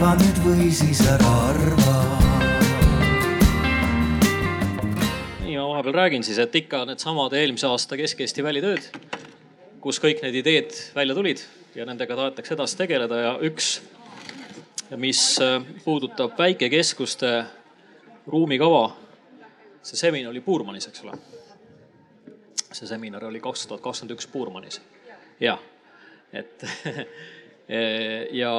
arva nüüd või siis ära arva nii, ma vahepeal räägin siis, et ikka needsamad eelmise aasta Kesk-Eesti välitööd, kus kõik need ideed välja tulid ja nendega tahetakse edasi tegeleda ja üks, mis äh, puudutab väikekeskuste ruumikava. see seminar oli Puurmanis, eks ole. see seminar oli kaks tuhat kakskümmend üks Puurmanis, jah, et ja,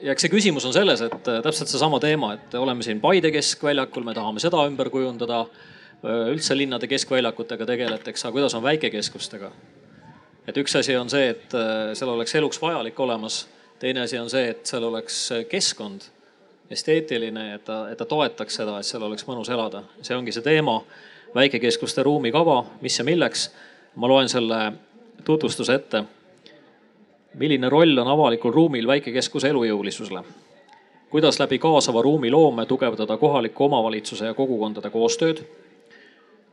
ja eks see küsimus on selles, et äh, täpselt seesama teema, et oleme siin Paide keskväljakul, me tahame seda ümber kujundada üldse linnade keskväljakutega tegeletakse, aga kuidas on väikekeskustega? et üks asi on see, et seal oleks eluks vajalik olemas. teine asi on see, et seal oleks keskkond esteetiline, et ta, et ta toetaks seda, et seal oleks mõnus elada. see ongi see teema, väikekeskuste ruumikava, mis ja milleks. ma loen selle tutvustuse ette. Milline roll on avalikul ruumil väikekeskuse elujõulisusele? kuidas läbi kaasava ruumiloome tugevdada kohaliku omavalitsuse ja kogukondade koostööd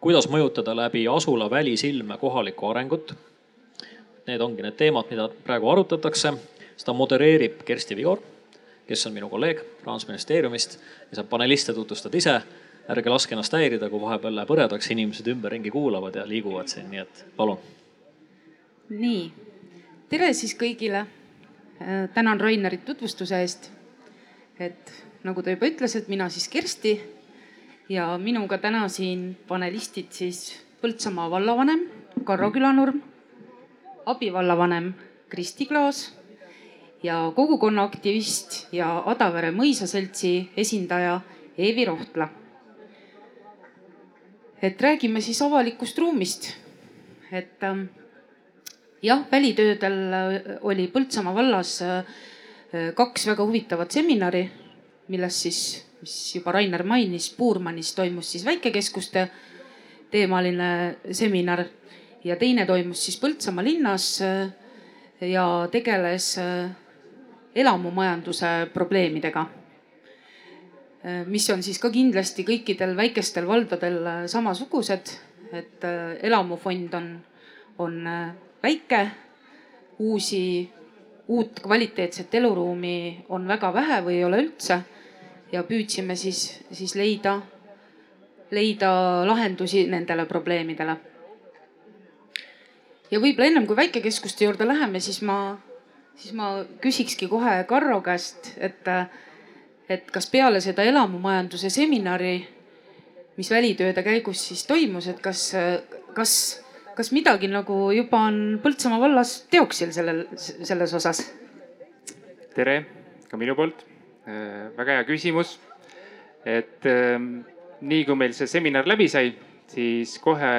kuidas mõjutada läbi asula välisilme kohalikku arengut. Need ongi need teemad, mida praegu arutatakse. seda modereerib Kersti Vigor, kes on minu kolleeg rahandusministeeriumist ja saab paneliste tutvustada ise. ärge laske ennast häirida, kui vahepeal läheb hõredaks, inimesed ümberringi kuulavad ja liiguvad siin, nii et palun. nii, tere siis kõigile. tänan Rainerit tutvustuse eest. et nagu ta juba ütles, et mina siis Kersti ja minuga täna siin panelistid siis Põltsamaa vallavanem Karro Külanurm, abivallavanem Kristi Klaas ja kogukonna aktivist ja Adavere mõisaseltsi esindaja Eevi Rohtla. et räägime siis avalikust ruumist. et ähm, jah, välitöödel oli Põltsamaa vallas äh, kaks väga huvitavat seminari, millest siis mis juba Rainer mainis, Puurmanis toimus siis väikekeskuste teemaline seminar ja teine toimus siis Põltsamaa linnas äh, ja tegeles äh, elamumajanduse probleemidega. Äh, mis on siis ka kindlasti kõikidel väikestel valdadel samasugused, et elamufond on, on väike, uusi, uut kvaliteetset eluruumi on väga vähe või ei ole üldse ja püüdsime siis, siis leida, leida lahendusi nendele probleemidele. ja võib-olla ennem kui väikekeskuste juurde läheme, siis ma, siis ma küsikski kohe Karro käest, et, et kas peale seda elamumajanduse seminari, mis välitööde käigus siis toimus, et kas, kas, kas midagi nagu juba on Põltsamaa vallas teoksil sellel, selles osas? tere ka minu poolt Äh, väga hea küsimus. et ähm, nii kui meil see seminar läbi sai, siis kohe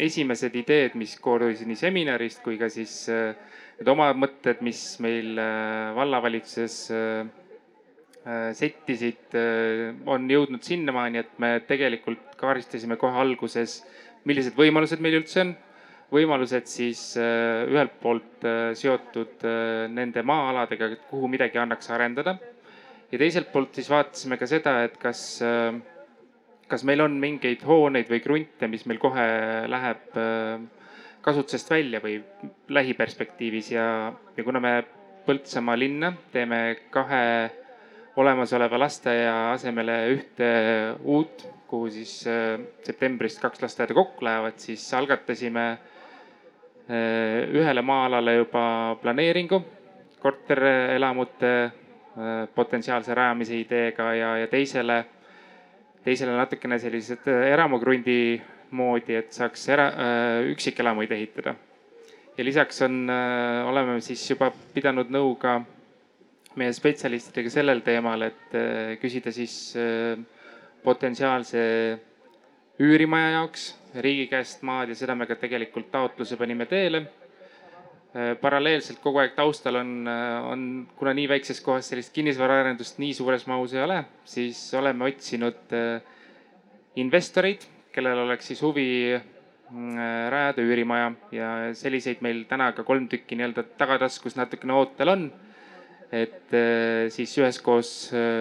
esimesed ideed, mis koorusid nii seminarist kui ka siis äh, need oma mõtted, mis meil äh, vallavalitsuses settisid, on jõudnud sinnamaani, et me tegelikult kaardistasime kohe alguses, millised võimalused meil üldse on. Võimalused siis ühelt poolt seotud nende maa-aladega, kuhu midagi annaks arendada. Ja teiselt poolt siis vaatasime ka seda, et kas, äh, kas meil on mingeid hooneid või krunte, mis meil kohe läheb äh, kasutusest välja või lähiperspektiivis. Ja, ja kuna me Põltsamaa linna teeme kahe olemasoleva lasteaia asemele ühte uut, kuhu siis äh, septembrist kaks lasteaeda kokku lähevad, siis algatasime ühele maa-alale juba planeeringu korterelamute Äh, potentsiaalse rajamise ideega ja, ja teisele, teisele natukene sellised äh, eramukrundi moodi, et saaks era, äh, üksikelamuid ehitada. ja lisaks on, oleme siis juba pidanud nõu ka meie spetsialistidega sellel teemal, et küsida siis potentsiaalse üürimaja jaoks riigi käest maad ja seda me ka tegelikult taotluse panime teele Äh, paralleelselt kogu aeg taustal on, äh, on, kuna nii väikses kohas sellist kinnisvaraarendust nii suures mahus ei ole, siis oleme otsinud äh, investoreid, kellel oleks siis huvi rajada üürimaja ja selliseid meil täna ka kolm tükki nii-öelda tagataskus natukene ootel on. et siis üheskoos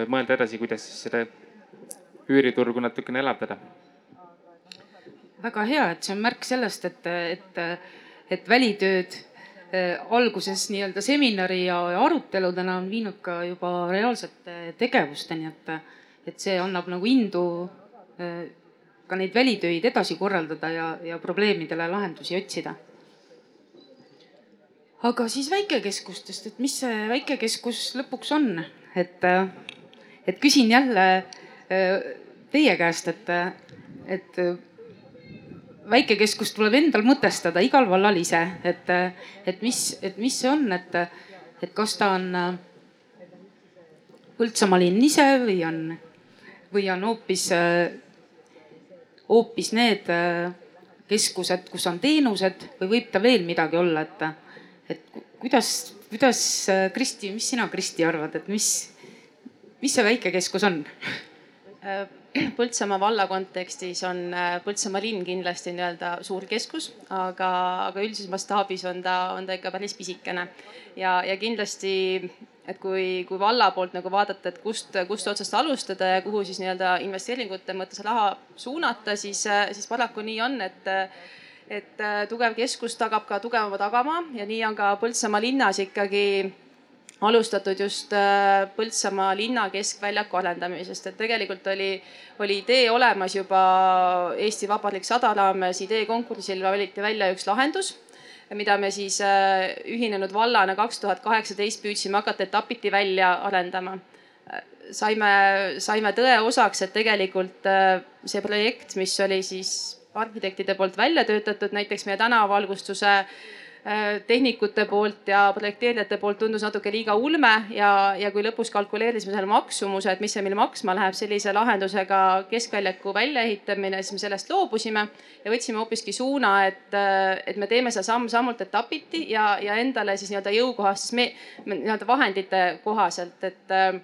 mõelda edasi, kuidas siis seda üüriturgu natukene elavdada. väga hea, et see on märk sellest, et, et, et välitööd alguses nii-öelda seminari ja aruteludena on viinud ka juba reaalsete tegevusteni, et, et see annab nagu indu ka neid välitöid edasi korraldada ja, ja probleemidele lahendusi otsida. aga siis väikekeskustest, et mis see väikekeskus lõpuks on, et, et küsin jälle teie käest, et, et väikekeskust tuleb endal mõtestada igal vallal ise, et, et mis, et mis see on, et, et kas ta on Põltsamaa linn ise või on, või on hoopis, hoopis need keskused, kus on teenused või võib ta veel midagi olla, et, et kuidas, kuidas Kristi, mis sina, Kristi, arvad, et mis, mis see väikekeskus on? Põltsamaa valla kontekstis on äh, Põltsamaa linn kindlasti nii-öelda suur keskus, aga, aga üldises mastaabis on ta, on ta ikka päris pisikene. ja, ja kindlasti, et kui, kui valla poolt nagu vaadata, et kust, kust otsast alustada ja kuhu siis nii-öelda investeeringute mõttes raha suunata, siis, siis paraku nii on, et et äh, tugev keskus tagab ka tugevama tagamaa ja nii on ka Põltsamaa linnas ikkagi alustatud just äh, Põltsamaa linna keskväljaku arendamisest, et tegelikult oli, oli idee olemas juba Eesti Vabariik sada raames ideekonkursil valiti välja üks lahendus mida me siis äh, ühinenud vallana kaks tuhat kaheksateist püüdsime hakata etapiti välja arendama. saime, saime tõe osaks, et tegelikult äh, see projekt, mis oli siis arhitektide poolt välja töötatud, näiteks meie tänavavalgustuse tehnikute poolt ja projekteerijate poolt tundus natuke liiga ulme ja, ja kui lõpus kalkuleerisime selle maksumuse, et mis see meil maksma läheb sellise lahendusega keskväljaku väljaehitamine, siis me sellest loobusime ja võtsime hoopiski suuna, et, et me teeme seda samm-sammult etapiti ja, ja endale siis nii-öelda jõukohastes me, nii-öelda vahendite kohaselt, et Eh,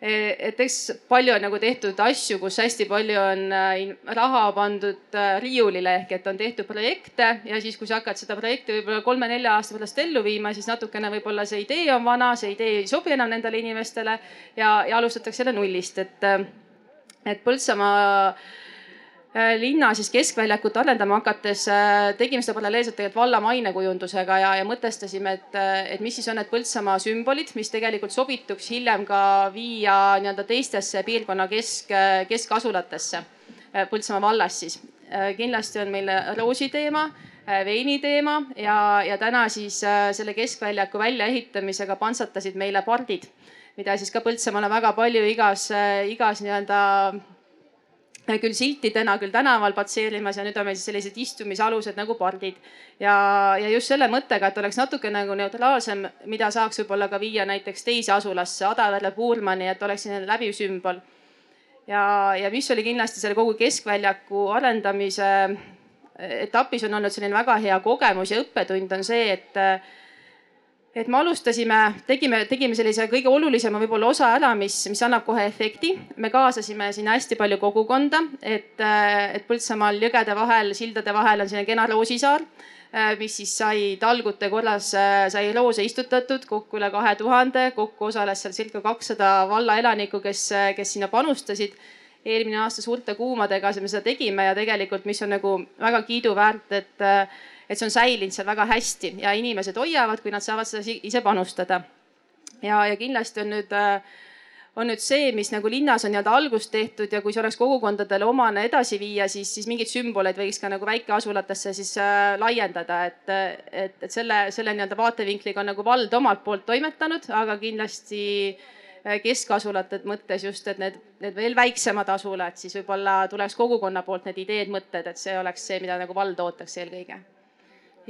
et eks palju on nagu tehtud asju, kus hästi palju on äh, raha pandud äh, riiulile ehk et on tehtud projekte ja siis, kui sa hakkad seda projekti võib-olla kolme-nelja aasta pärast ellu viima, siis natukene võib-olla see idee on vana, see idee ei sobi enam nendele inimestele ja, ja alustatakse jälle nullist, et, et Põltsamaa linna siis keskväljakut arendama hakates äh, tegime seda paralleelselt tegelikult valla mainekujundusega ja, ja mõtestasime, et, äh, et mis siis on need Põltsamaa sümbolid, mis tegelikult sobituks hiljem ka viia nii-öelda teistesse piirkonna kesk, keskasulatesse Põltsamaa vallas siis. kindlasti on meil roosi teema, veini teema ja, ja täna siis selle keskväljaku väljaehitamisega pantsatasid meile pardid, mida siis ka Põltsamaale väga palju igas, igas nii-öelda küll siltidena, küll tänaval patseerimas ja nüüd on meil siis sellised istumisalused nagu pardid. ja, ja just selle mõttega, et oleks natuke nagu neutraalsem, mida saaks võib-olla ka viia näiteks teise asulasse, Adavere, Puurmani, et oleks selline läbiv sümbol. ja, ja mis oli kindlasti selle kogu keskväljaku arendamise etapis on olnud selline väga hea kogemus ja õppetund on see, et et me alustasime, tegime, tegime sellise kõige olulisema võib-olla osa ära, mis, mis annab kohe efekti. me kaasasime sinna hästi palju kogukonda, et, et Põltsamaal jõgede vahel, sildade vahel on selline kena roosisaar, mis siis sai talgute korras, sai roose istutatud kokku üle kahe tuhande, kokku osales seal circa kakssada valla elanikku, kes, kes sinna panustasid eelmine aasta suurte kuumadega me seda tegime ja tegelikult, mis on nagu väga kiiduväärt, et et see on säilinud seal väga hästi ja inimesed hoiavad, kui nad saavad seda ise panustada. ja, ja kindlasti on nüüd on nüüd see, mis nagu linnas on nii-öelda algust tehtud ja kui see oleks kogukondadele omane edasi viia, siis, siis mingeid sümboleid võiks ka nagu väikeasulatesse siis äh, laiendada, et, et, et selle, selle nii-öelda vaatevinkliga on nagu vald omalt poolt toimetanud, aga kindlasti äh, keskasulate mõttes just, et need, need veel väiksemad asulad, siis võib-olla tuleks kogukonna poolt need ideed, mõtted, et see oleks see, mida nagu vald ootaks eelkõige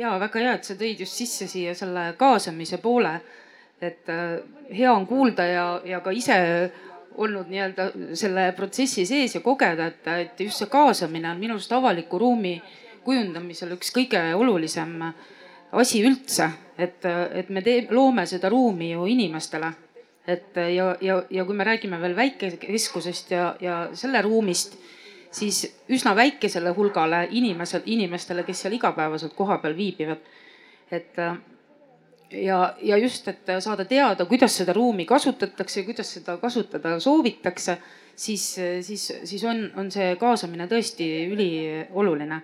ja väga hea, et sa tõid just sisse siia selle kaasamise poole. et äh, hea on kuulda ja, ja ka ise olnud nii-öelda selle protsessi sees ja kogeda, et, et just see kaasamine on minu arust avaliku ruumi kujundamisel üks kõige olulisem asi üldse, et, et me tee, loome seda ruumi ju inimestele. Et ja, ja, ja kui me räägime veel väikekeskusest ja, ja selle ruumist siis üsna väikesele hulgale inimesed, inimestele, kes seal igapäevaselt kohapeal viibivad. et äh, ja, ja just, et saada teada, kuidas seda ruumi kasutatakse, kuidas seda kasutada soovitakse, siis, siis, siis on, on see kaasamine tõesti ülioluline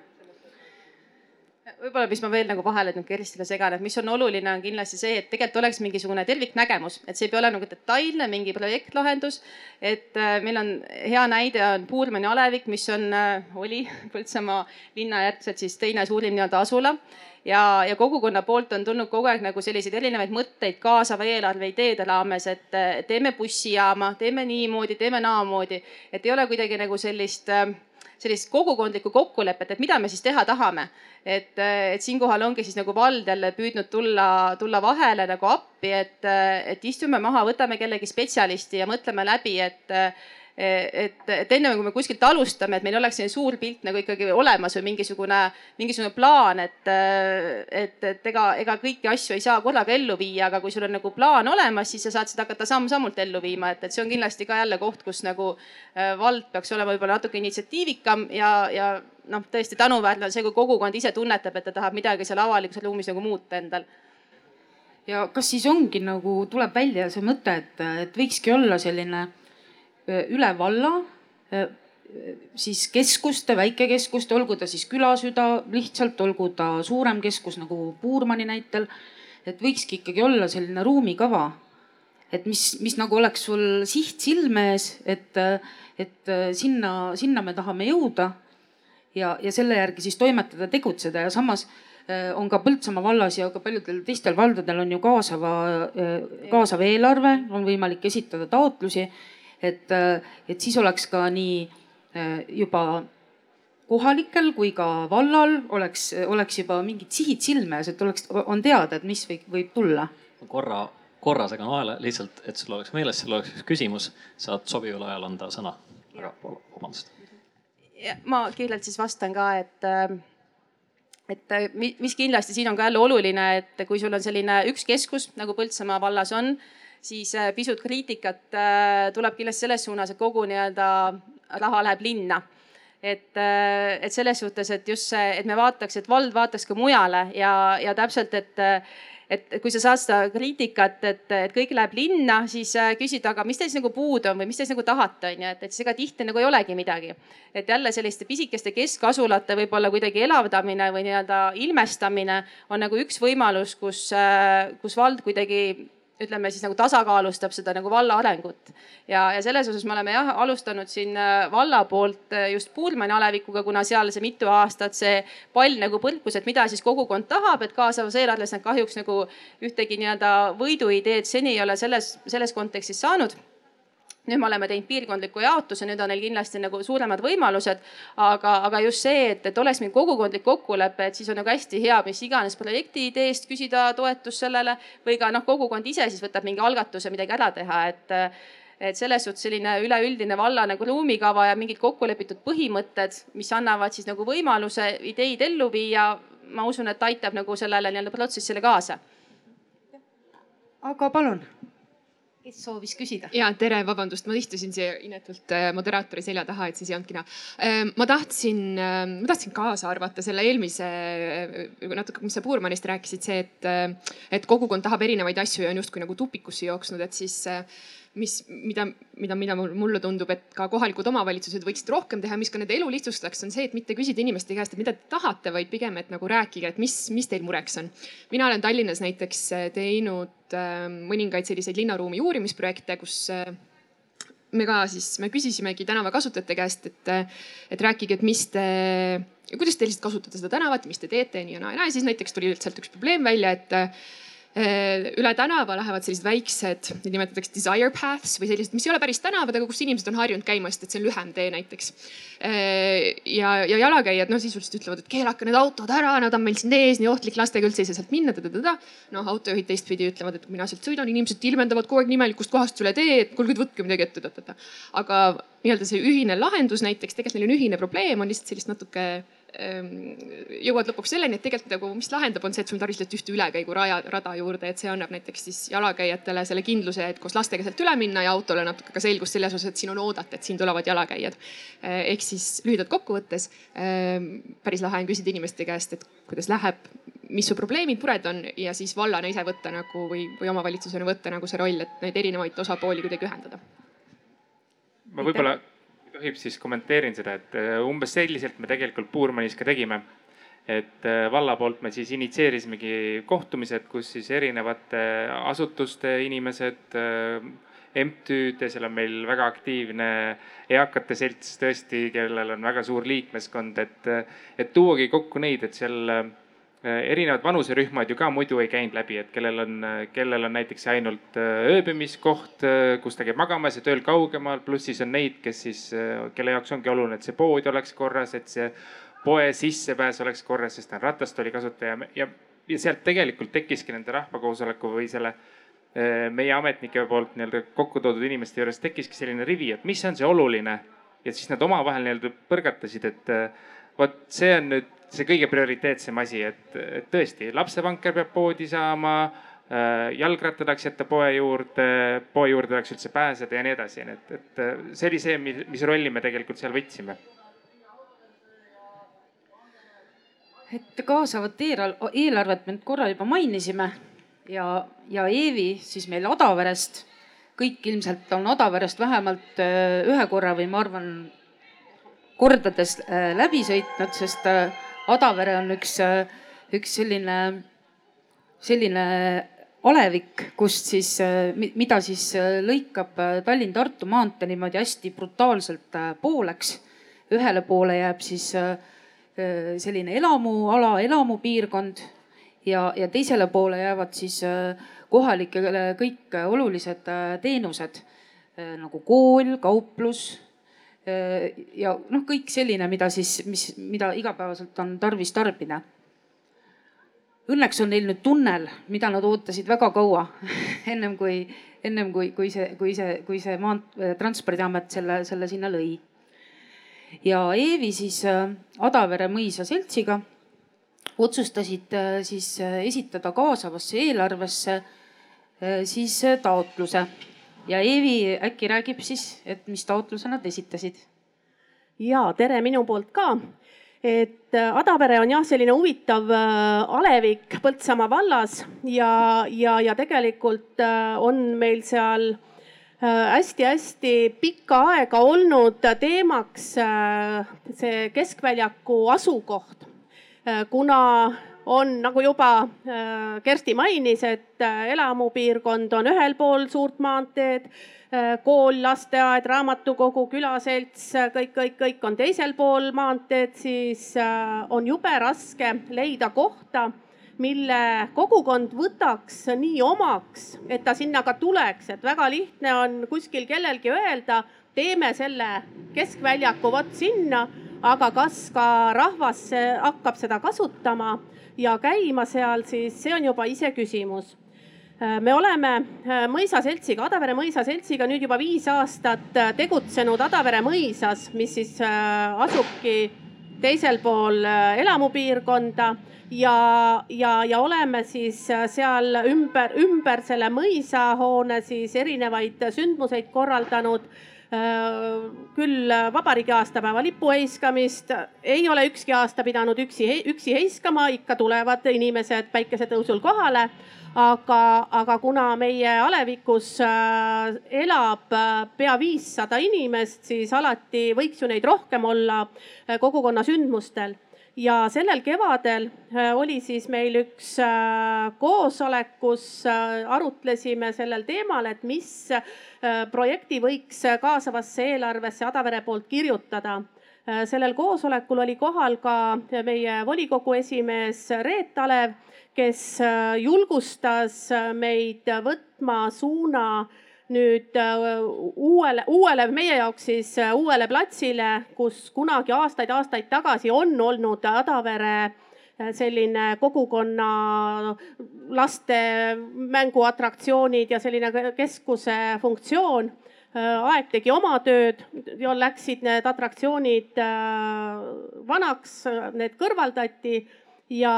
võib-olla, mis ma veel nagu vahele nüüd Kerstile segan, et mis on oluline, on kindlasti see, et tegelikult oleks mingisugune terviknägemus, et see ei pea olema nagu detailne mingi projektlahendus. et äh, meil on hea näide on Puurmani alevik, mis on, oli Põltsamaa linna järgselt siis teine suurim nii-öelda asula ja, ja kogukonna poolt on tulnud kogu aeg nagu selliseid erinevaid mõtteid kaasava eelarve ideede raames, et teeme bussijaama, teeme niimoodi, teeme naamoodi, et ei ole kuidagi nagu sellist sellist kogukondlikku kokkulepet, et mida me siis teha tahame. et, et siinkohal ongi siis nagu vald jälle püüdnud tulla, tulla vahele nagu appi, et, et istume maha, võtame kellegi spetsialisti ja mõtleme läbi, et et, et enne kui me kuskilt alustame, et meil oleks selline suur pilt nagu ikkagi olemas või mingisugune, mingisugune plaan, et, et, et ega, ega kõiki asju ei saa korraga ellu viia, aga kui sul on nagu plaan olemas, siis sa saad seda hakata samm-sammult ellu viima, et, et see on kindlasti ka jälle koht, kus nagu äh, vald peaks olema võib-olla natuke initsiatiivikam ja, ja noh, tõesti tänuväärne on see, kui kogukond ise tunnetab, et ta tahab midagi seal avalikus ruumis nagu muuta endal. Ja kas siis ongi nagu tuleb välja see mõte, et, et võikski olla selline üle valla siis keskuste, väikekeskuste, olgu ta siis külasüda lihtsalt, olgu ta suurem keskus nagu Puurmani näitel. et võikski ikkagi olla selline ruumikava, et mis, mis nagu oleks sul siht silme ees, et, et sinna, sinna me tahame jõuda. ja, ja selle järgi siis toimetada, tegutseda ja samas on ka Põltsamaa vallas ja ka paljudel teistel valdadel on ju kaasava, kaasav eelarve, on võimalik esitada taotlusi et, et siis oleks ka nii äh, juba kohalikel kui ka vallal oleks, oleks juba mingid sihid silme ees, et oleks, on teada, et mis võib, võib tulla. korra, korra segan vahele lihtsalt, et sul oleks meeles, sul oleks üks küsimus, saad sobival ajal anda sõna. väga vabandust. ma kiirelt siis vastan ka, et äh, et äh, mis kindlasti siin on ka jälle oluline, et kui sul on selline üks keskus nagu Põltsamaa vallas on siis äh, pisut kriitikat äh, tuleb kindlasti selles suunas, et kogu nii-öelda raha läheb linna et, äh, et selles suhtes, et just see, et me vaataks, et vald vaataks ka mujale ja, ja täpselt, et, et kui sa saad seda kriitikat, et, et kõik läheb linna, siis küsida, aga mis teil siis nagu puudu on või mis te siis nagu tahate, on ju, et, et siis ega tihti nagu ei olegi midagi. et jälle selliste pisikeste keskasulate võib-olla kuidagi elavdamine või nii-öelda ilmestamine on nagu üks võimalus, kus, kus vald kuidagi ütleme siis nagu tasakaalustab seda nagu valla arengut. ja, ja selles osas me oleme jah alustanud siin äh, valla poolt äh, just Puurmani alevikuga, kuna seal see mitu aastat see pall nagu põrkus, et mida siis kogukond tahab, et kaasavas eelarves nad kahjuks nagu ühtegi nii-öelda võiduideed seni ei ole selles, selles kontekstis saanud nüüd me oleme teinud piirkondliku jaotuse, nüüd on neil kindlasti nagu suuremad võimalused. aga, aga just see, et, et oleks meil kogukondlik kokkulepe, et siis on nagu hästi hea mis iganes projekti ideest küsida toetust sellele või ka noh, kogukond ise siis võtab mingi algatuse midagi ära teha, et et selles suhtes selline üleüldine valla nagu ruumikava ja mingid kokkulepitud põhimõtted, mis annavad siis nagu võimaluse ideid ellu viia, ma usun, et aitab nagu sellele nii-öelda protsessile kaasa. aga palun kes soovis küsida? ja tere, vabandust, ma istusin siia inetult äh, moderaatori selja taha, et siis ei olnudki näha. Ähm, ma tahtsin, ähm, ma tahtsin kaasa arvata selle eelmise äh, natuke, mis sa Puurmanist rääkisid, see, et, äh, et kogukond tahab erinevaid asju ja on justkui nagu tupikusse jooksnud, et siis mis, mida, mida, mida mulle tundub, et ka kohalikud omavalitsused võiksid rohkem teha, mis ka nende elu lihtsustaks, on see, et mitte küsida inimeste käest, et mida te tahate, vaid pigem, et nagu rääkige, et mis, mis teil mureks on. mina olen Tallinnas näiteks äh, teinud äh, mõningaid selliseid linnaruumi uurimisprojekte, kus äh, me ka siis, me küsisimegi tänavakasutajate käest, et, et rääkige, et mis te kuidas te lihtsalt kasutate seda tänavat, mis te teete, nii ja naa ja naa ja siis näiteks tuli sealt üks probleem välja, et Äh, üle tänava lähevad sellised väiksed, neid nimetatakse desire paths või sellised, mis ei ole päris tänavad, aga kus inimesed on harjunud käima, sest et see on lühem tee näiteks. Äh, ja, ja jalakäijad noh, sisuliselt ütlevad, et keelake need autod ära, nad on meil siin ees, nii ohtlik, lastega üldse ei saa sealt minna. noh, autojuhid teistpidi ütlevad, et mina sealt sõidan, inimesed ilmendavad kogu aeg imelikust kohast üle tee, et kuulge, võtke midagi ette. aga nii-öelda see ühine lahendus näiteks, tegelikult neil on ühine probleem, on lihtsalt sellist natuke jõuad lõpuks selleni, et tegelikult nagu, mis lahendab, on see, et sul tarvis lihtsalt ühte ülekäiguraja, rada juurde, et see annab näiteks siis jalakäijatele selle kindluse, et koos lastega sealt üle minna ja autole natuke ka selgust selles osas, et siin on oodata, et siin tulevad jalakäijad. Ehm, ehk siis lühidalt kokkuvõttes ehm, päris lahe on küsida inimeste käest, et kuidas läheb, mis su probleemid, mured on ja siis vallana ise võtta nagu või, või omavalitsusena võtta nagu see roll, et neid erinevaid osapooli kuidagi ühendada. ma võib-olla tohib, siis kommenteerin seda, et äh, umbes selliselt me tegelikult Puurmanis ka tegime. et äh, valla poolt me siis initsieerisimegi kohtumised, kus siis erinevate asutuste inimesed, äh, MTÜ-d ja seal on meil väga aktiivne eakate selts tõesti, kellel on väga suur liikmeskond, et, et tuuagi kokku neid, et seal erinevad vanuserühmad ju ka muidu ei käinud läbi, et kellel on, kellel on näiteks ainult ööbimiskoht, kus ta käib magamas ja tööl kaugemal, pluss siis on neid, kes siis, kelle jaoks ongi oluline, et see pood oleks korras, et see poe sissepääs oleks korras, sest ta on ratastooli kasutaja ja, ja sealt tegelikult tekkiski nende rahvakoosoleku või selle meie ametnike poolt nii-öelda kokku toodud inimeste juures tekkiski selline rivi, et mis on see oluline. ja siis nad omavahel nii-öelda põrgatasid, et vot see on nüüd see kõige prioriteetsem asi, et, et tõesti lapsevanker peab poodi saama eh, jalgratta tahaks jätta poe juurde, poe juurde tahaks üldse pääseda ja nii edasi, nii et, et see oli see, mis rolli me tegelikult seal võtsime et kaasavat eelarvet me nüüd korra juba mainisime ja, ja Eevi siis meil Adaverest. kõik ilmselt on Adaverest vähemalt äh, ühe korra või ma arvan kordades äh, läbi sõitnud, sest äh, Adavere on üks, üks selline, selline alevik, kust siis, mida siis lõikab Tallinn-Tartu maantee niimoodi hästi brutaalselt pooleks. ühele poole jääb siis äh, Äh, selline elamuala, elamupiirkond ja, ja teisele poole jäävad siis äh, kohalikele kõik olulised äh, teenused nagu kool, kauplus ja noh, kõik selline, mida siis, mis, mida igapäevaselt on tarvis tarbida. Õnneks on neil nüüd tunnel, mida nad ootasid väga kaua. Ennem kui, ennem kui, kui see, kui see, kui see maant-, transpordiamet selle, selle sinna lõi. Ja Eevi siis äh, Adavere mõisa seltsiga otsustasid äh, siis äh, esitada kaasavasse eelarvesse siis taotluse ja Eevi äkki räägib siis, et mis taotluse nad esitasid? ja tere minu poolt ka. et Adavere on jah, selline huvitav alevik Põltsamaa vallas ja, ja, ja tegelikult on meil seal hästi-hästi äh, pikka aega olnud teemaks äh, see keskväljaku asukoht, äh, kuna on nagu juba Kersti mainis, et elamupiirkond on ühel pool suurt maanteed, kool, lasteaed, raamatukogu, külaselts, kõik, kõik, kõik on teisel pool maanteed, siis on jube raske leida kohta mille kogukond võtaks nii omaks, et ta sinna ka tuleks, et väga lihtne on kuskil kellelgi öelda, teeme selle keskväljaku vot sinna, aga kas ka rahvas hakkab seda kasutama ja käima seal, siis see on juba iseküsimus. Me oleme äh, mõisaseltsiga, Adavere mõisaseltsiga nüüd juba viis aastat äh, tegutsenud Adavere mõisas, mis siis äh, asubki teisel pool elamupiirkonda ja, ja, ja oleme siis äh, seal ümber, ümber selle mõisahoone siis erinevaid sündmuseid korraldanud. äh, küll vabariigi aastapäeva lipu heiskamist, ei ole ükski aasta pidanud üksi, üksi heiskama, ikka tulevad inimesed päikesetõusul kohale. aga, aga kuna meie alevikus äh, elab pea viissada inimest, siis alati võiks ju neid rohkem olla kogukonna sündmustel ja sellel kevadel äh, oli siis meil üks äh, koosolek, kus äh, arutlesime sellel teemal, et mis projekti võiks kaasavasse eelarvesse Adavere poolt kirjutada. Sellel koosolekul oli kohal ka meie volikogu esimees Reet Alev, kes julgustas meid võtma suuna nüüd äh, uuele, uuele, meie jaoks siis äh, uuele platsile, kus kunagi aastaid-aastaid tagasi on olnud Adavere äh, selline kogukonna laste mänguatraktsioonid ja selline keskuse funktsioon. aeg tegi oma tööd, läksid need atraktsioonid vanaks, need kõrvaldati ja,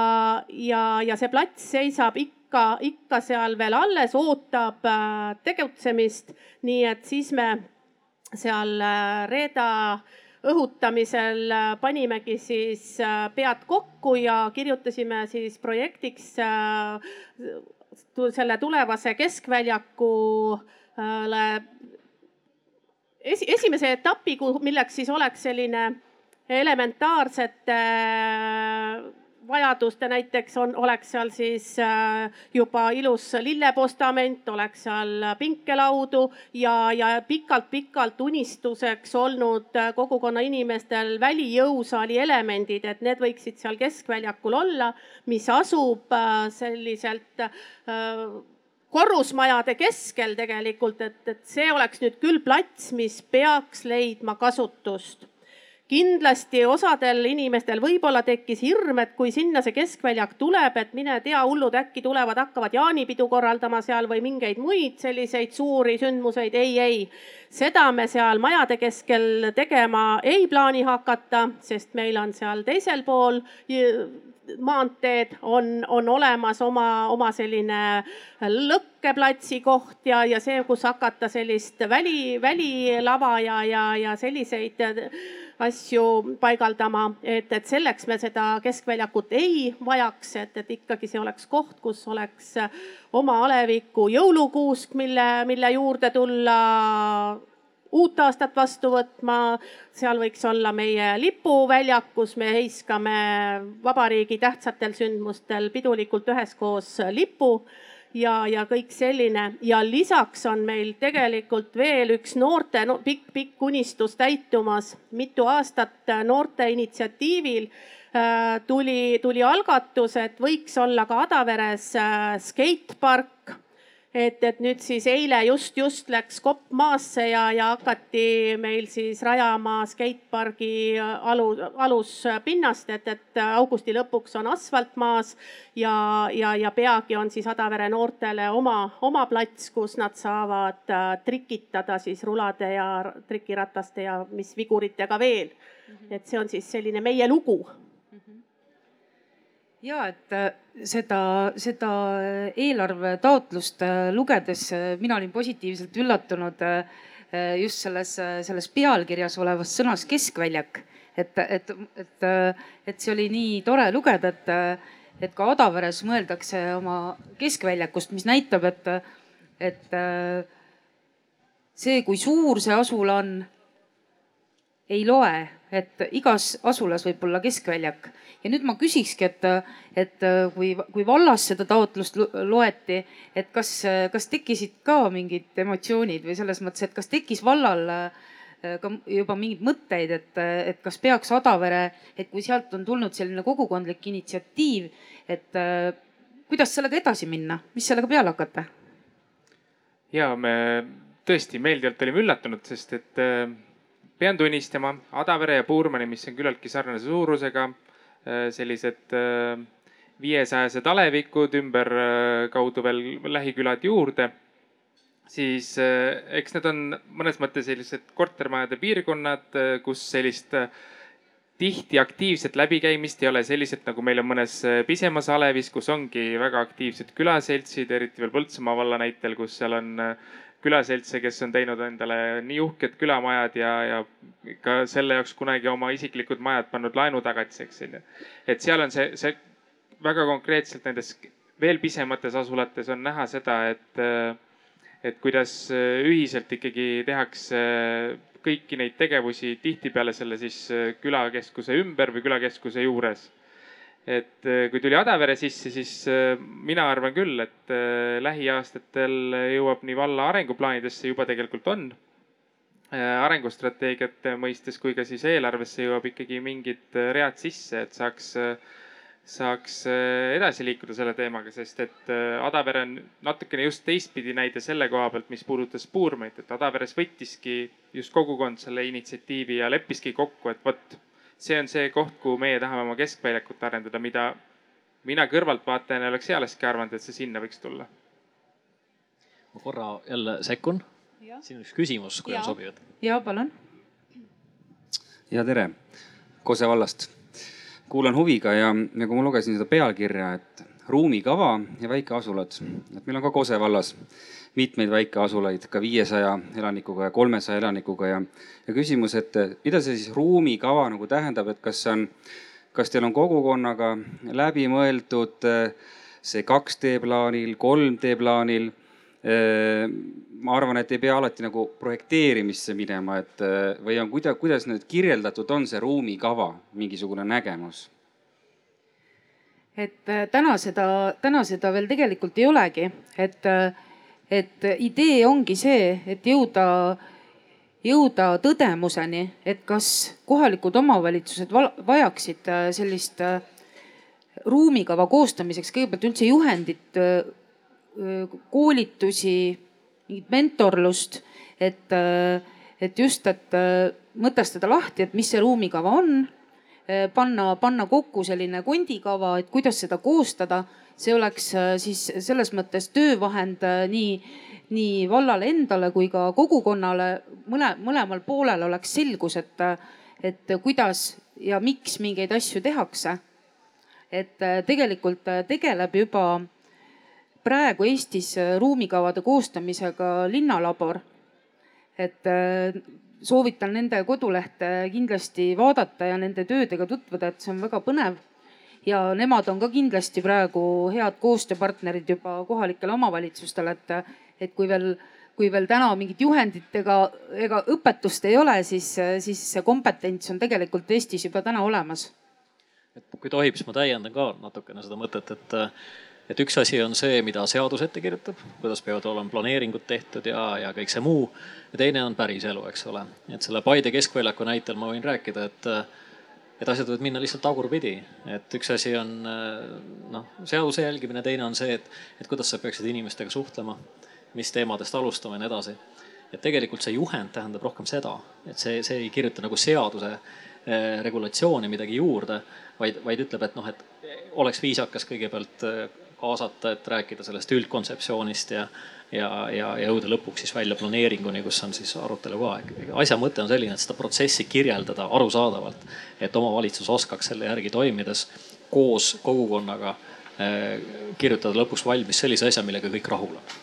ja, ja see plats seisab ikka ikka, ikka seal veel alles, ootab äh, tegutsemist. nii et siis me seal äh, Reeda õhutamisel äh, panimegi siis pead kokku ja kirjutasime siis projektiks selle tulevase keskväljaku esi, esimese etapi, milleks siis oleks selline elementaarsete vajadust ja näiteks on, oleks seal siis äh, juba ilus lillepostament, oleks seal pinkelaudu ja, ja pikalt-pikalt unistuseks olnud äh, kogukonna inimestel välijõusaali elemendid, et need võiksid seal keskväljakul olla, mis asub äh, selliselt korrusmajade keskel tegelikult, et, et see oleks nüüd küll plats, mis peaks leidma kasutust kindlasti osadel inimestel võib-olla tekkis hirm, et kui sinna see keskväljak tuleb, et mine tea, hullud äkki tulevad, hakkavad jaanipidu korraldama seal või mingeid muid selliseid suuri sündmuseid. ei, ei, seda me seal majade keskel tegema ei plaani hakata, sest meil on seal teisel pool maanteed on, on olemas oma, oma selline lõkkeplatsi koht ja, ja see, kus hakata sellist väli, välilava ja, ja, ja selliseid asju paigaldama, et, et selleks me seda keskväljakut ei vajaks, et, et ikkagi see oleks koht, kus oleks oma aleviku jõulukuusk, mille, mille juurde tulla uut aastat vastu võtma. seal võiks olla meie lipuväljak, kus me heiskame vabariigi tähtsatel sündmustel pidulikult üheskoos lipu ja, ja kõik selline ja lisaks on meil tegelikult veel üks noorte no, pikk-pikk unistus täitumas. mitu aastat noorte initsiatiivil äh, tuli, tuli algatus, et võiks olla ka Adaveres äh, skatepark et, et nüüd siis eile just, just läks kopp maasse ja, ja hakati meil siis rajama skatepargi alu, aluspinnast, et, et augusti lõpuks on asfalt maas ja, ja, ja peagi on siis Adavere noortele oma, oma plats, kus nad saavad äh, trikitada siis rulade ja trikirataste ja mis viguritega veel. et see on siis selline meie lugu ja et äh, seda, seda eelarvetaotlust äh, lugedes äh, mina olin positiivselt üllatunud just selles, selles pealkirjas olevas sõnas keskväljak. et, et, et, et see oli nii tore lugeda, et, et ka Adaveres mõeldakse oma keskväljakust, mis näitab, et, et see, kui suur see asula on, ei loe, et igas asulas võib olla keskväljak ja nüüd ma küsikski, et, et kui, kui vallas seda taotlust loeti, et kas, kas tekkisid ka mingid emotsioonid või selles mõttes, et kas tekkis vallal äh, ka juba mingeid mõtteid, et, et kas peaks Adavere, et kui sealt on tulnud selline kogukondlik initsiatiiv, et äh, kuidas sellega edasi minna, mis sellega peale hakata? ja me tõesti meeldivalt olime üllatunud, sest et äh, pean tunnistama, Adavere ja Puurmani, mis on küllaltki sarnase suurusega, Äh, sellised äh, viiesajased alevikud, ümberkaudu veel lähikülad juurde. siis äh, eks need on mõnes mõttes sellised kortermajade piirkonnad, kus sellist tihti aktiivset läbikäimist ei ole, sellised nagu meil on mõnes pisemas alevis, kus ongi väga aktiivsed külaseltsid, eriti veel Põltsamaa valla näitel, kus seal on külaseltse, kes on teinud endale nii uhked külamajad ja, ja ka selle jaoks kunagi oma isiklikud majad pannud laenutagatiseks, onju. et seal on see, see väga konkreetselt nendes veel pisemates asulates on näha seda, et, et kuidas ühiselt ikkagi tehakse kõiki neid tegevusi tihtipeale selle siis külakeskuse ümber või külakeskuse juures et äh, kui tuli Adavere sisse, siis äh, mina arvan küll, et äh, lähiaastatel jõuab nii valla arenguplaanidesse juba tegelikult on. arengustrateegiate mõistes kui ka siis eelarvesse jõuab ikkagi mingid read sisse, et saaks, saaks edasi liikuda selle teemaga, sest et Adavere on natukene just teistpidi näide selle koha pealt, mis puudutas Puurmeid, et Adaveres võttiski just kogukond selle initsiatiivi ja leppiski kokku, et vot see on see koht, kuhu meie tahame oma keskväljakut arendada, mida mina kõrvaltvaatajana oleks ealeski arvanud, et see sinna võiks tulla. ma korra jälle sekkun. siin on üks küsimus, kui ja. on sobiv. ja palun. ja tere, Kose vallast. kuulan huviga ja, ja kui ma lugesin seda pealkirja, et ruumikava ja väikeasulad, et meil on ka Kose vallas mitmeid väikeasulaid, ka viiesaja elanikuga ja kolmesaja elanikuga ja, ja küsimus, et mida see siis ruumikava nagu tähendab, et kas see on, kas teil on kogukonnaga läbi mõeldud see 2D plaanil, 3D plaanil? ma arvan, et ei pea alati nagu projekteerimisse minema, et või on, kuidas, kuidas nüüd kirjeldatud on see ruumikava, mingisugune nägemus et äh, täna seda, täna seda veel tegelikult ei olegi, et, äh, et idee ongi see, et jõuda, jõuda tõdemuseni, et kas kohalikud omavalitsused vajaksid äh, sellist ruumikava koostamiseks kõigepealt üldse juhendit, koolitusi, mingit mentorlust, et, et just, et mõtestada lahti, et mis see ruumikava on panna, panna kokku selline kondikava, et kuidas seda koostada. see oleks eh, siis selles mõttes töövahend eh, nii, nii vallale endale kui ka kogukonnale. mõle, mõlemal poolel oleks selgus, et, et kuidas ja miks mingeid asju tehakse. et tegelikult tegeleb juba praegu Eestis ruumikavade koostamisega linnalabor. et soovitan nende kodulehte kindlasti vaadata ja nende töödega tutvuda, et see on väga põnev. ja nemad on ka kindlasti praegu head koostööpartnerid juba kohalikele omavalitsustele, et, et kui veel, kui veel täna mingit juhendit ega, ega õpetust ei ole, siis, siis see kompetents on tegelikult Eestis juba täna olemas. et kui tohib, siis ma täiendan ka natukene seda mõtet, et et üks asi on see, mida seadus ette kirjutab, kuidas peavad olema planeeringud tehtud ja, ja kõik see muu. ja teine on päriselu, eks ole. et selle Paide keskväljaku näitel ma võin rääkida, et, et asjad võivad minna lihtsalt tagurpidi. et üks asi on noh, seaduse jälgimine, teine on see, et, et kuidas sa peaksid inimestega suhtlema, mis teemadest alustama ja nii edasi. et tegelikult see juhend tähendab rohkem seda, et see, see ei kirjuta nagu seaduse eh, regulatsiooni midagi juurde, vaid, vaid ütleb, et noh, et oleks viisakas kõigepealt kaasata, et rääkida sellest üldkontseptsioonist ja, ja, ja jõuda lõpuks siis välja planeeringuni, kus on siis arutelu ka. asja mõte on selline, et seda protsessi kirjeldada arusaadavalt, et omavalitsus oskaks selle järgi toimides koos kogukonnaga eh, kirjutada lõpuks valmis sellise asja, millega kõik rahul on.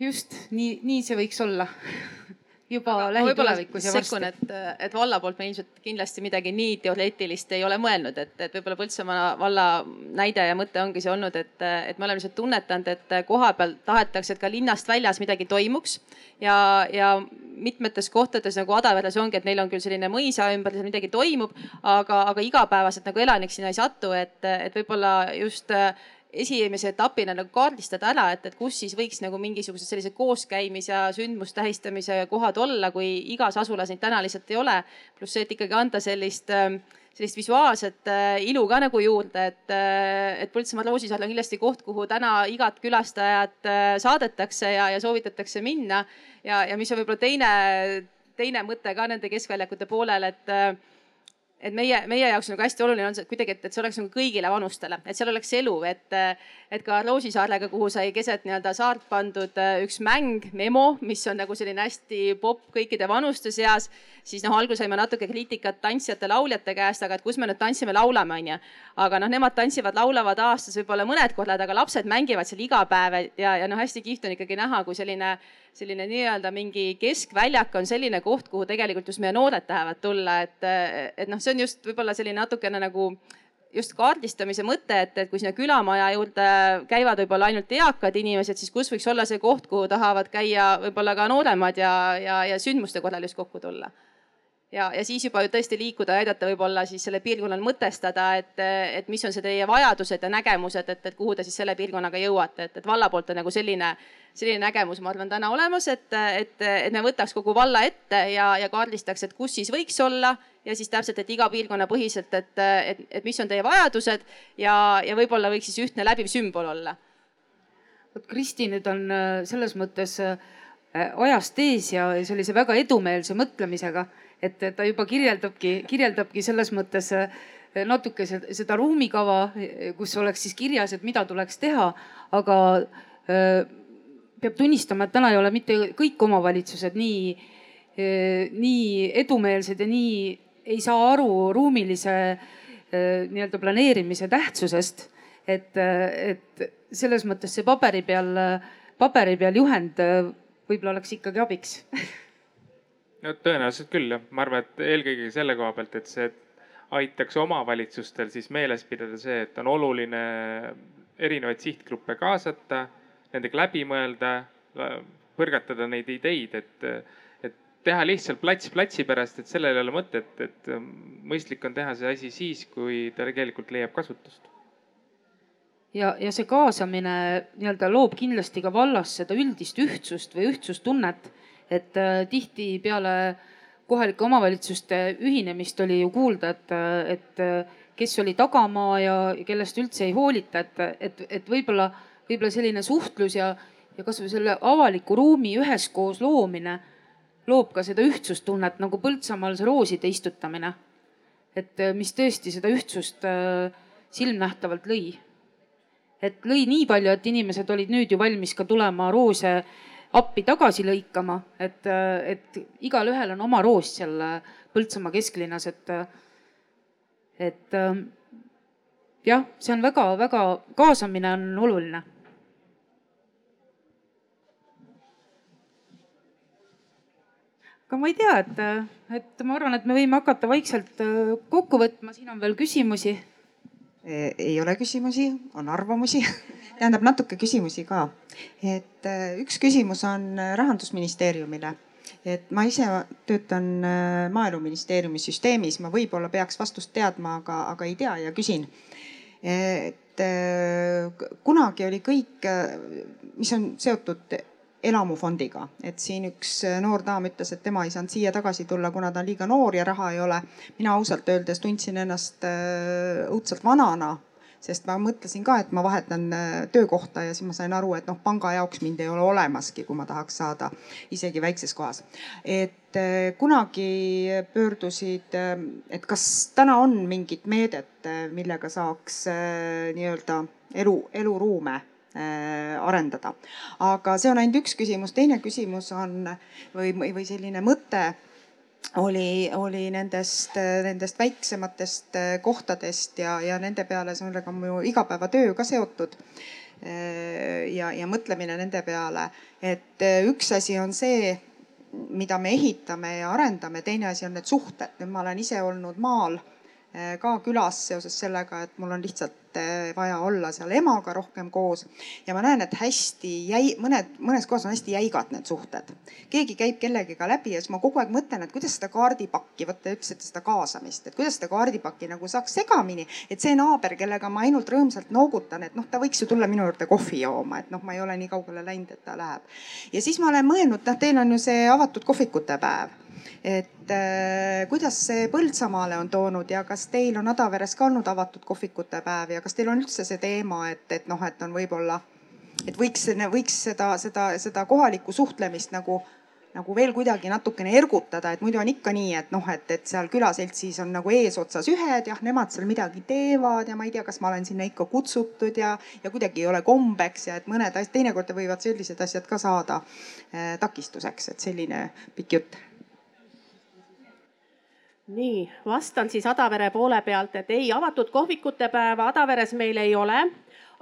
just nii, nii see võiks olla juba lähitulevikus ja varsti. et, et valla poolt me ilmselt kindlasti midagi nii teoreetilist ei ole mõelnud, et, et võib-olla Põltsamaa valla näide ja mõte ongi see olnud, et, et me oleme lihtsalt tunnetanud, et kohapeal tahetakse, et ka linnast väljas midagi toimuks. ja, ja mitmetes kohtades nagu Adaveres ongi, et neil on küll selline mõisa ümber, midagi toimub, aga, aga igapäevaselt nagu elanik sinna ei satu, et, et võib-olla just esimese etapina nagu kaardistada ära, et, et kus siis võiks nagu mingisugused sellised kooskäimis ja sündmustähistamise kohad olla, kui igas asulas neid täna lihtsalt ei ole. pluss see, et ikkagi anda sellist äh, sellist visuaalset äh, ilu ka nagu juurde, et, äh, et Põltsamaa loosisaal on kindlasti koht, kuhu täna igat külastajat äh, saadetakse ja, ja soovitatakse minna. ja, ja mis on võib-olla teine, teine mõte ka nende keskväljakute poolel, et et meie, meie jaoks nagu hästi oluline on see kuidagi, et, et see oleks nagu kõigile vanustele, et seal oleks elu, et, et ka Roosisaarega, kuhu sai keset nii-öelda saart pandud üks mäng, Memo, mis on nagu selline hästi popp kõikide vanuste seas, siis noh, algul saime natuke kriitikat tantsijate-lauljate käest, aga et kus me nüüd tantsime, laulame, onju. aga noh, nemad tantsivad, laulavad aastas võib-olla mõned korrad, aga lapsed mängivad seal iga päev ja, ja noh, hästi kihvt on ikkagi näha, kui selline selline nii-öelda mingi keskväljak on selline koht, kuhu tegelikult just meie noored tahavad tulla, et, et noh, see on just võib-olla selline natukene nagu just kaardistamise mõte, et, et kui sinna külamaja juurde käivad võib-olla ainult eakad inimesed, siis kus võiks olla see koht, kuhu tahavad käia võib-olla ka nooremad ja, ja, ja sündmuste korral just kokku tulla ja, ja siis juba tõesti liikuda ja aidata võib-olla siis selle piirkonnal mõtestada, et, et mis on see teie vajadused ja nägemused, et, et kuhu te siis selle piirkonnaga jõuate, et, et valla poolt on nagu selline, selline nägemus, ma arvan, täna olemas, et, et, et me võtaks kogu valla ette ja, ja kaardistaks, et kus siis võiks olla ja siis täpselt, et iga piirkonna põhiselt, et, et, et mis on teie vajadused ja, ja võib-olla võiks siis ühtne läbiv sümbol olla. vot Kristi nüüd on äh, selles mõttes äh, ajast ees ja sellise väga edumeelse mõtlemisega et ta juba kirjeldabki, kirjeldabki selles mõttes äh, natuke seda ruumikava, kus oleks siis kirjas, et mida tuleks teha, aga äh, peab tunnistama, et täna ei ole mitte kõik omavalitsused nii, nii edumeelsed ja nii ei saa aru ruumilise nii-öelda planeerimise tähtsusest. et, et selles mõttes see paberi peal, paberi peal juhend võib-olla oleks ikkagi abiks no tõenäoliselt küll jah, ma arvan, et eelkõige selle koha pealt, et see aitaks omavalitsustel siis meeles pidada see, et on oluline erinevaid sihtgruppe kaasata, nendega läbi mõelda, põrgatada neid ideid, et, et teha lihtsalt plats platsi pärast, et sellel ei ole mõtet, et mõistlik on teha see asi siis, kui ta tegelikult leiab kasutust. ja, ja see kaasamine nii-öelda loob kindlasti ka vallas seda üldist ühtsust või ühtsustunnet, et äh, tihtipeale kohalike omavalitsuste ühinemist oli ju kuulda, et, et äh, kes oli tagamaa ja kellest üldse ei hoolita, et, et, et võib-olla, võib-olla selline suhtlus ja, ja kasvõi selle avaliku ruumi üheskoos loomine loob ka seda ühtsustunnet nagu Põltsamaal see rooside istutamine. et äh, mis tõesti seda ühtsust äh, silmnähtavalt lõi. et lõi nii palju, et inimesed olid nüüd ju valmis ka tulema roose appi tagasi lõikama, et, et igalühel on oma roos seal Põltsamaa kesklinnas, et, et jah, see on väga-väga, kaasamine on oluline aga ma ei tea, et, et ma arvan, et me võime hakata vaikselt kokku võtma, siin on veel küsimusi. E, ei ole küsimusi, on arvamusi tähendab natuke küsimusi ka. et äh, üks küsimus on äh, rahandusministeeriumile et ma ise töötan maaeluministeeriumi süsteemis, ma võib-olla peaks vastust teadma, aga, aga ei tea ja küsin. et kunagi oli kõik, mis on seotud elamufondiga, et siin üks äh, noor daam ütles, et tema ei saanud siia tagasi tulla, kuna ta on liiga noor ja raha ei ole. mina ausalt öeldes tundsin ennast äh, õudselt vanana, sest ma mõtlesin ka, et ma vahetan äh, töökohta ja siis ma sain aru, et noh, panga jaoks mind ei ole olemaski, kui ma tahaks saada isegi väikses kohas. et kunagi pöördusid, et kas täna on mingit meedet, millega saaks nii-öelda elu, eluruume arendada. aga see on ainult üks küsimus, teine küsimus on või, või selline mõte oli, oli nendest, nendest väiksematest äh, kohtadest ja, ja nende peale, sellega on mu igapäevatöö ka seotud. Äh, ja, ja mõtlemine nende peale, et üks asi on see, mida me ehitame ja arendame, teine asi on need suhted. nüüd ma olen ise olnud maal ka külas seoses sellega, et mul on lihtsalt vaja olla seal emaga rohkem koos. ja ma näen, et hästi jäi, mõned, mõnes kohas on hästi jäigad need suhted. keegi käib kellegiga läbi ja siis ma kogu aeg mõtlen, et kuidas seda kaardipakki, vot te ütlesite seda kaasamist, et kuidas seda kaardipakki nagu saaks segamini, et see naaber, kellega ma ainult rõõmsalt noogutan, et noh, ta võiks ju tulla minu juurde kohvi jooma, et noh, ma ei ole nii kaugele läinud, et ta läheb. ja siis ma olen mõelnud, noh, teil on ju see avatud kohvikute päev et äh, kuidas see Põltsamaale on toonud ja kas teil on Adaveres ka olnud avatud kohvikute päev ja kas teil on üldse see teema, et, et noh, et on võib-olla, et võiks, võiks seda, seda, seda kohalikku suhtlemist nagu nagu veel kuidagi natukene ergutada, et muidu on ikka nii, et noh, et, et seal külaseltsis on nagu eesotsas ühed, jah, nemad seal midagi teevad ja ma ei tea, kas ma olen sinna ikka kutsutud ja, ja kuidagi ei ole kombeks ja et mõned asjad, teinekord võivad sellised asjad ka saada äh, takistuseks, et selline pikk jutt nii, vastan siis Adavere poole pealt, et ei, avatud kohvikute päeva Adaveres meil ei ole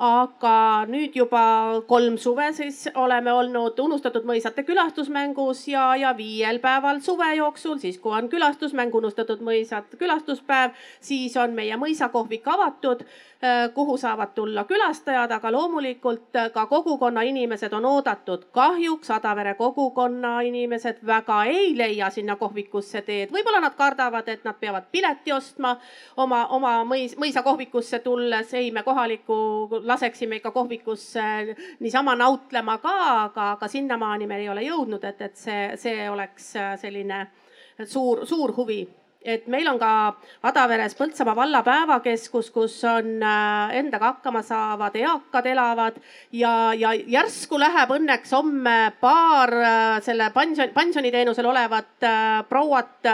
aga nüüd juba kolm suve siis oleme olnud Unustatud mõisate külastusmängus ja, ja viiel päeval suve jooksul, siis kui on külastusmäng Unustatud mõisad külastuspäev, siis on meie mõisakohvik avatud, äh, kuhu saavad tulla külastajad, aga loomulikult ka kogukonna inimesed on oodatud. kahjuks Adavere kogukonna inimesed väga ei leia sinna kohvikusse teed, võib-olla nad kardavad, et nad peavad pileti ostma oma, oma mõis, mõisakohvikusse tulles. ei, me kohaliku laseksime ikka kohvikusse niisama nautlema ka, aga, aga sinnamaani me ei ole jõudnud, et, et see, see oleks selline suur, suur huvi et meil on ka Adaveres Põltsamaa valla päevakeskus, kus on äh, endaga hakkama saavad eakad elavad ja, ja järsku läheb õnneks homme paar äh, selle pension, pensioniteenusel olevat äh, prouat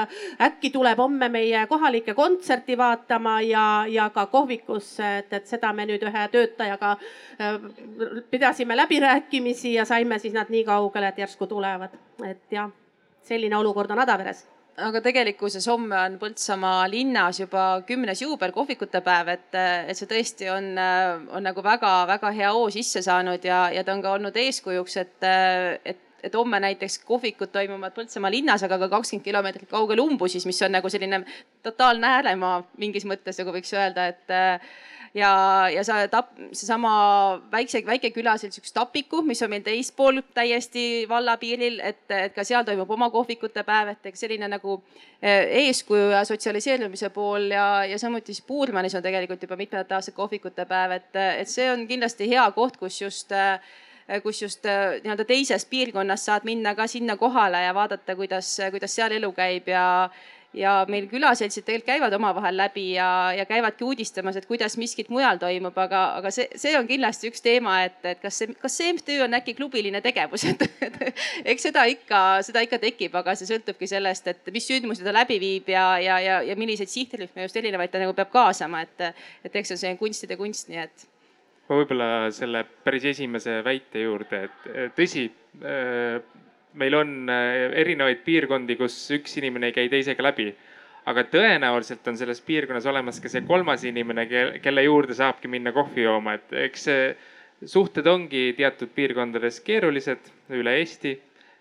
äkki tuleb homme meie kohalikke kontserti vaatama ja, ja ka kohvikusse, et, et seda me nüüd ühe töötajaga pidasime läbirääkimisi ja saime siis nad nii kaugele, et järsku tulevad, et jah, selline olukord on Adaveres aga tegelikkuses homme on Põltsamaa linnas juba kümnes juubel, kohvikute päev, et, et see tõesti on, on nagu väga-väga hea hoo sisse saanud ja, ja ta on ka olnud eeskujuks, et, et et homme näiteks kohvikud toimuvad Põltsamaa linnas, aga ka kakskümmend kilomeetrit kaugel Umbusis, mis on nagu selline totaalne ääremaa mingis mõttes nagu võiks öelda, et ja, ja see tap-, seesama väikse, väike külaselts, üks Tapiku, mis on meil teispool täiesti vallapiiril, et, et ka seal toimub oma kohvikute päev, et eks selline nagu eh, eeskuju ja sotsialiseerumise pool ja, ja samuti siis Puurmanis on tegelikult juba mitmendat aastat kohvikute päev, et, et see on kindlasti hea koht, kus just kus just nii-öelda teisest piirkonnast saad minna ka sinna kohale ja vaadata, kuidas, kuidas seal elu käib ja ja meil külaseltsid tegelikult käivad omavahel läbi ja, ja käivadki uudistamas, et kuidas miskit mujal toimub, aga, aga see, see on kindlasti üks teema, et, et kas see, kas see MTÜ on äkki klubiline tegevus, et, eks seda ikka, seda ikka tekib, aga see sõltubki sellest, et mis sündmusi ta läbi viib ja, ja, ja, ja milliseid sihtrühmi just erinevaid ta nagu peab kaasama, et, et eks see on selline kunstide kunst, nii et. Ma võib-olla selle päris esimese väite juurde, et tõsi meil on äh, erinevaid piirkondi, kus üks inimene ei käi teisega läbi. aga tõenäoliselt on selles piirkonnas olemas ka see kolmas inimene, kelle juurde saabki minna kohvi jooma, et eks suhted ongi teatud piirkondades keerulised üle Eesti.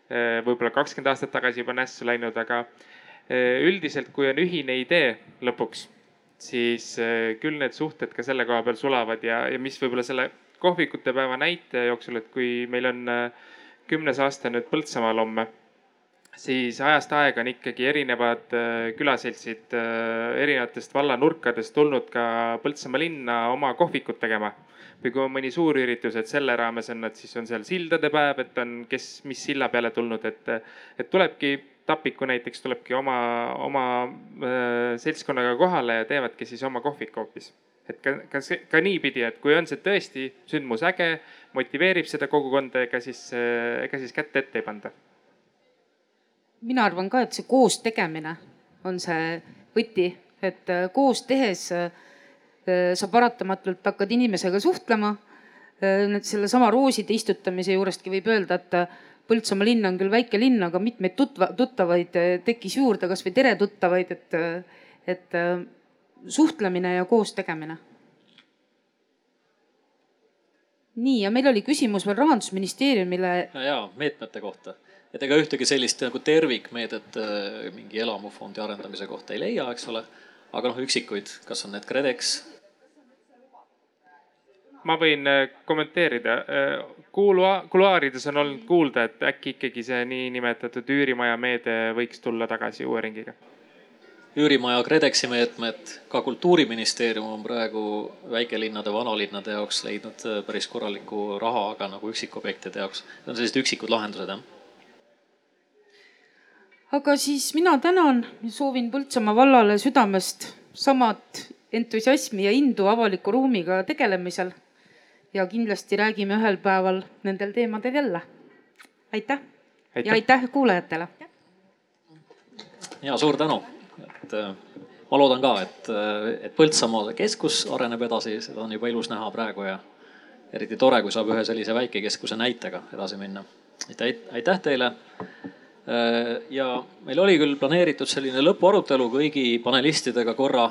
Äh, võib-olla kakskümmend aastat tagasi juba nässu läinud, aga äh, üldiselt, kui on ühine idee lõpuks, siis küll need suhted ka selle koha peal sulavad ja, ja mis võib-olla selle kohvikute päeva näite jooksul, et kui meil on äh, kümnes aasta nüüd Põltsamaal homme, siis ajast aega on ikkagi erinevad äh, külaseltsid äh, erinevatest vallanurkadest tulnud ka Põltsamaa linna oma kohvikut tegema. või kui on mõni suur üritus, et selle raames on nad, siis on seal sildade päev, et on, kes, mis silla peale tulnud, et, et tulebki Tapiku näiteks tulebki oma, oma äh, seltskonnaga kohale ja teevadki siis oma kohviku hoopis et ka, ka see, ka niipidi, et kui on see tõesti sündmus äge, motiveerib seda kogukonda, ega siis, ega siis kätt ette ei panda. mina arvan ka, et see koos tegemine on see võti, et äh, koos tehes äh, sa paratamatult hakkad inimesega suhtlema. Äh, sellesama rooside istutamise juurestki võib öelda, et Põltsamaa linn on küll väike linn, aga mitmeid tutva, tuttavaid tekkis juurde, kasvõi tere tuttavaid, et, et suhtlemine ja koos tegemine. nii, ja meil oli küsimus veel rahandusministeeriumile. ja, ja meetmete kohta, et ega ühtegi sellist nagu tervikmeedet äh, mingi elamufondi arendamise kohta ei leia, eks ole. aga noh, üksikuid, kas on need KredEx? ma võin äh, kommenteerida. Äh, kuulua-, kuluaarides on olnud kuulda, et äkki ikkagi see niinimetatud üürimaja meede võiks tulla tagasi uue ringiga üürimaja KredExi meetmed, ka kultuuriministeerium on praegu väikelinnade, vanalinnade jaoks leidnud äh, päris korralikku raha, aga nagu üksikobjektide jaoks. Need on sellised üksikud lahendused, jah. aga siis mina tänan ja soovin Põltsamaa vallale südamest samat entusiasmi ja indu avaliku ruumiga tegelemisel. ja kindlasti räägime ühel päeval nendel teemadel jälle. aitäh, aitäh. ja aitäh kuulajatele. ja suur tänu et äh, ma loodan ka, et, äh, et Põltsamaa keskus areneb edasi, seda on juba ilus näha praegu ja eriti tore, kui saab ühe sellise väikekeskuse näitega edasi minna. aitäh, aitäh teile. Äh, ja meil oli küll planeeritud selline lõpuarutelu kõigi panelistidega korra,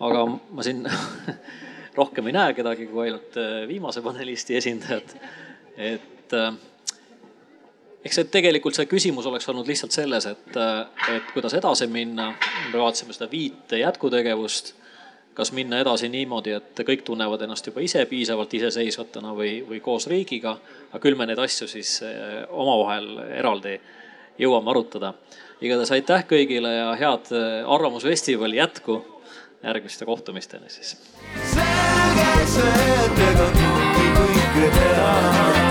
aga ma siin rohkem ei näe kedagi kui ainult viimase panelisti esindajat. et eks see tegelikult see küsimus oleks olnud lihtsalt selles, et, et kuidas edasi minna. me vaatasime seda viite jätkutegevust. kas minna edasi niimoodi, et kõik tunnevad ennast juba ise piisavalt iseseisvatena või, või koos riigiga. aga küll me neid asju siis eh, omavahel eraldi jõuame arutada. igatahes aitäh kõigile ja head eh, Arvamusfestivali jätku. järgmiste kohtumisteni siis. selge see, et ega kõike teha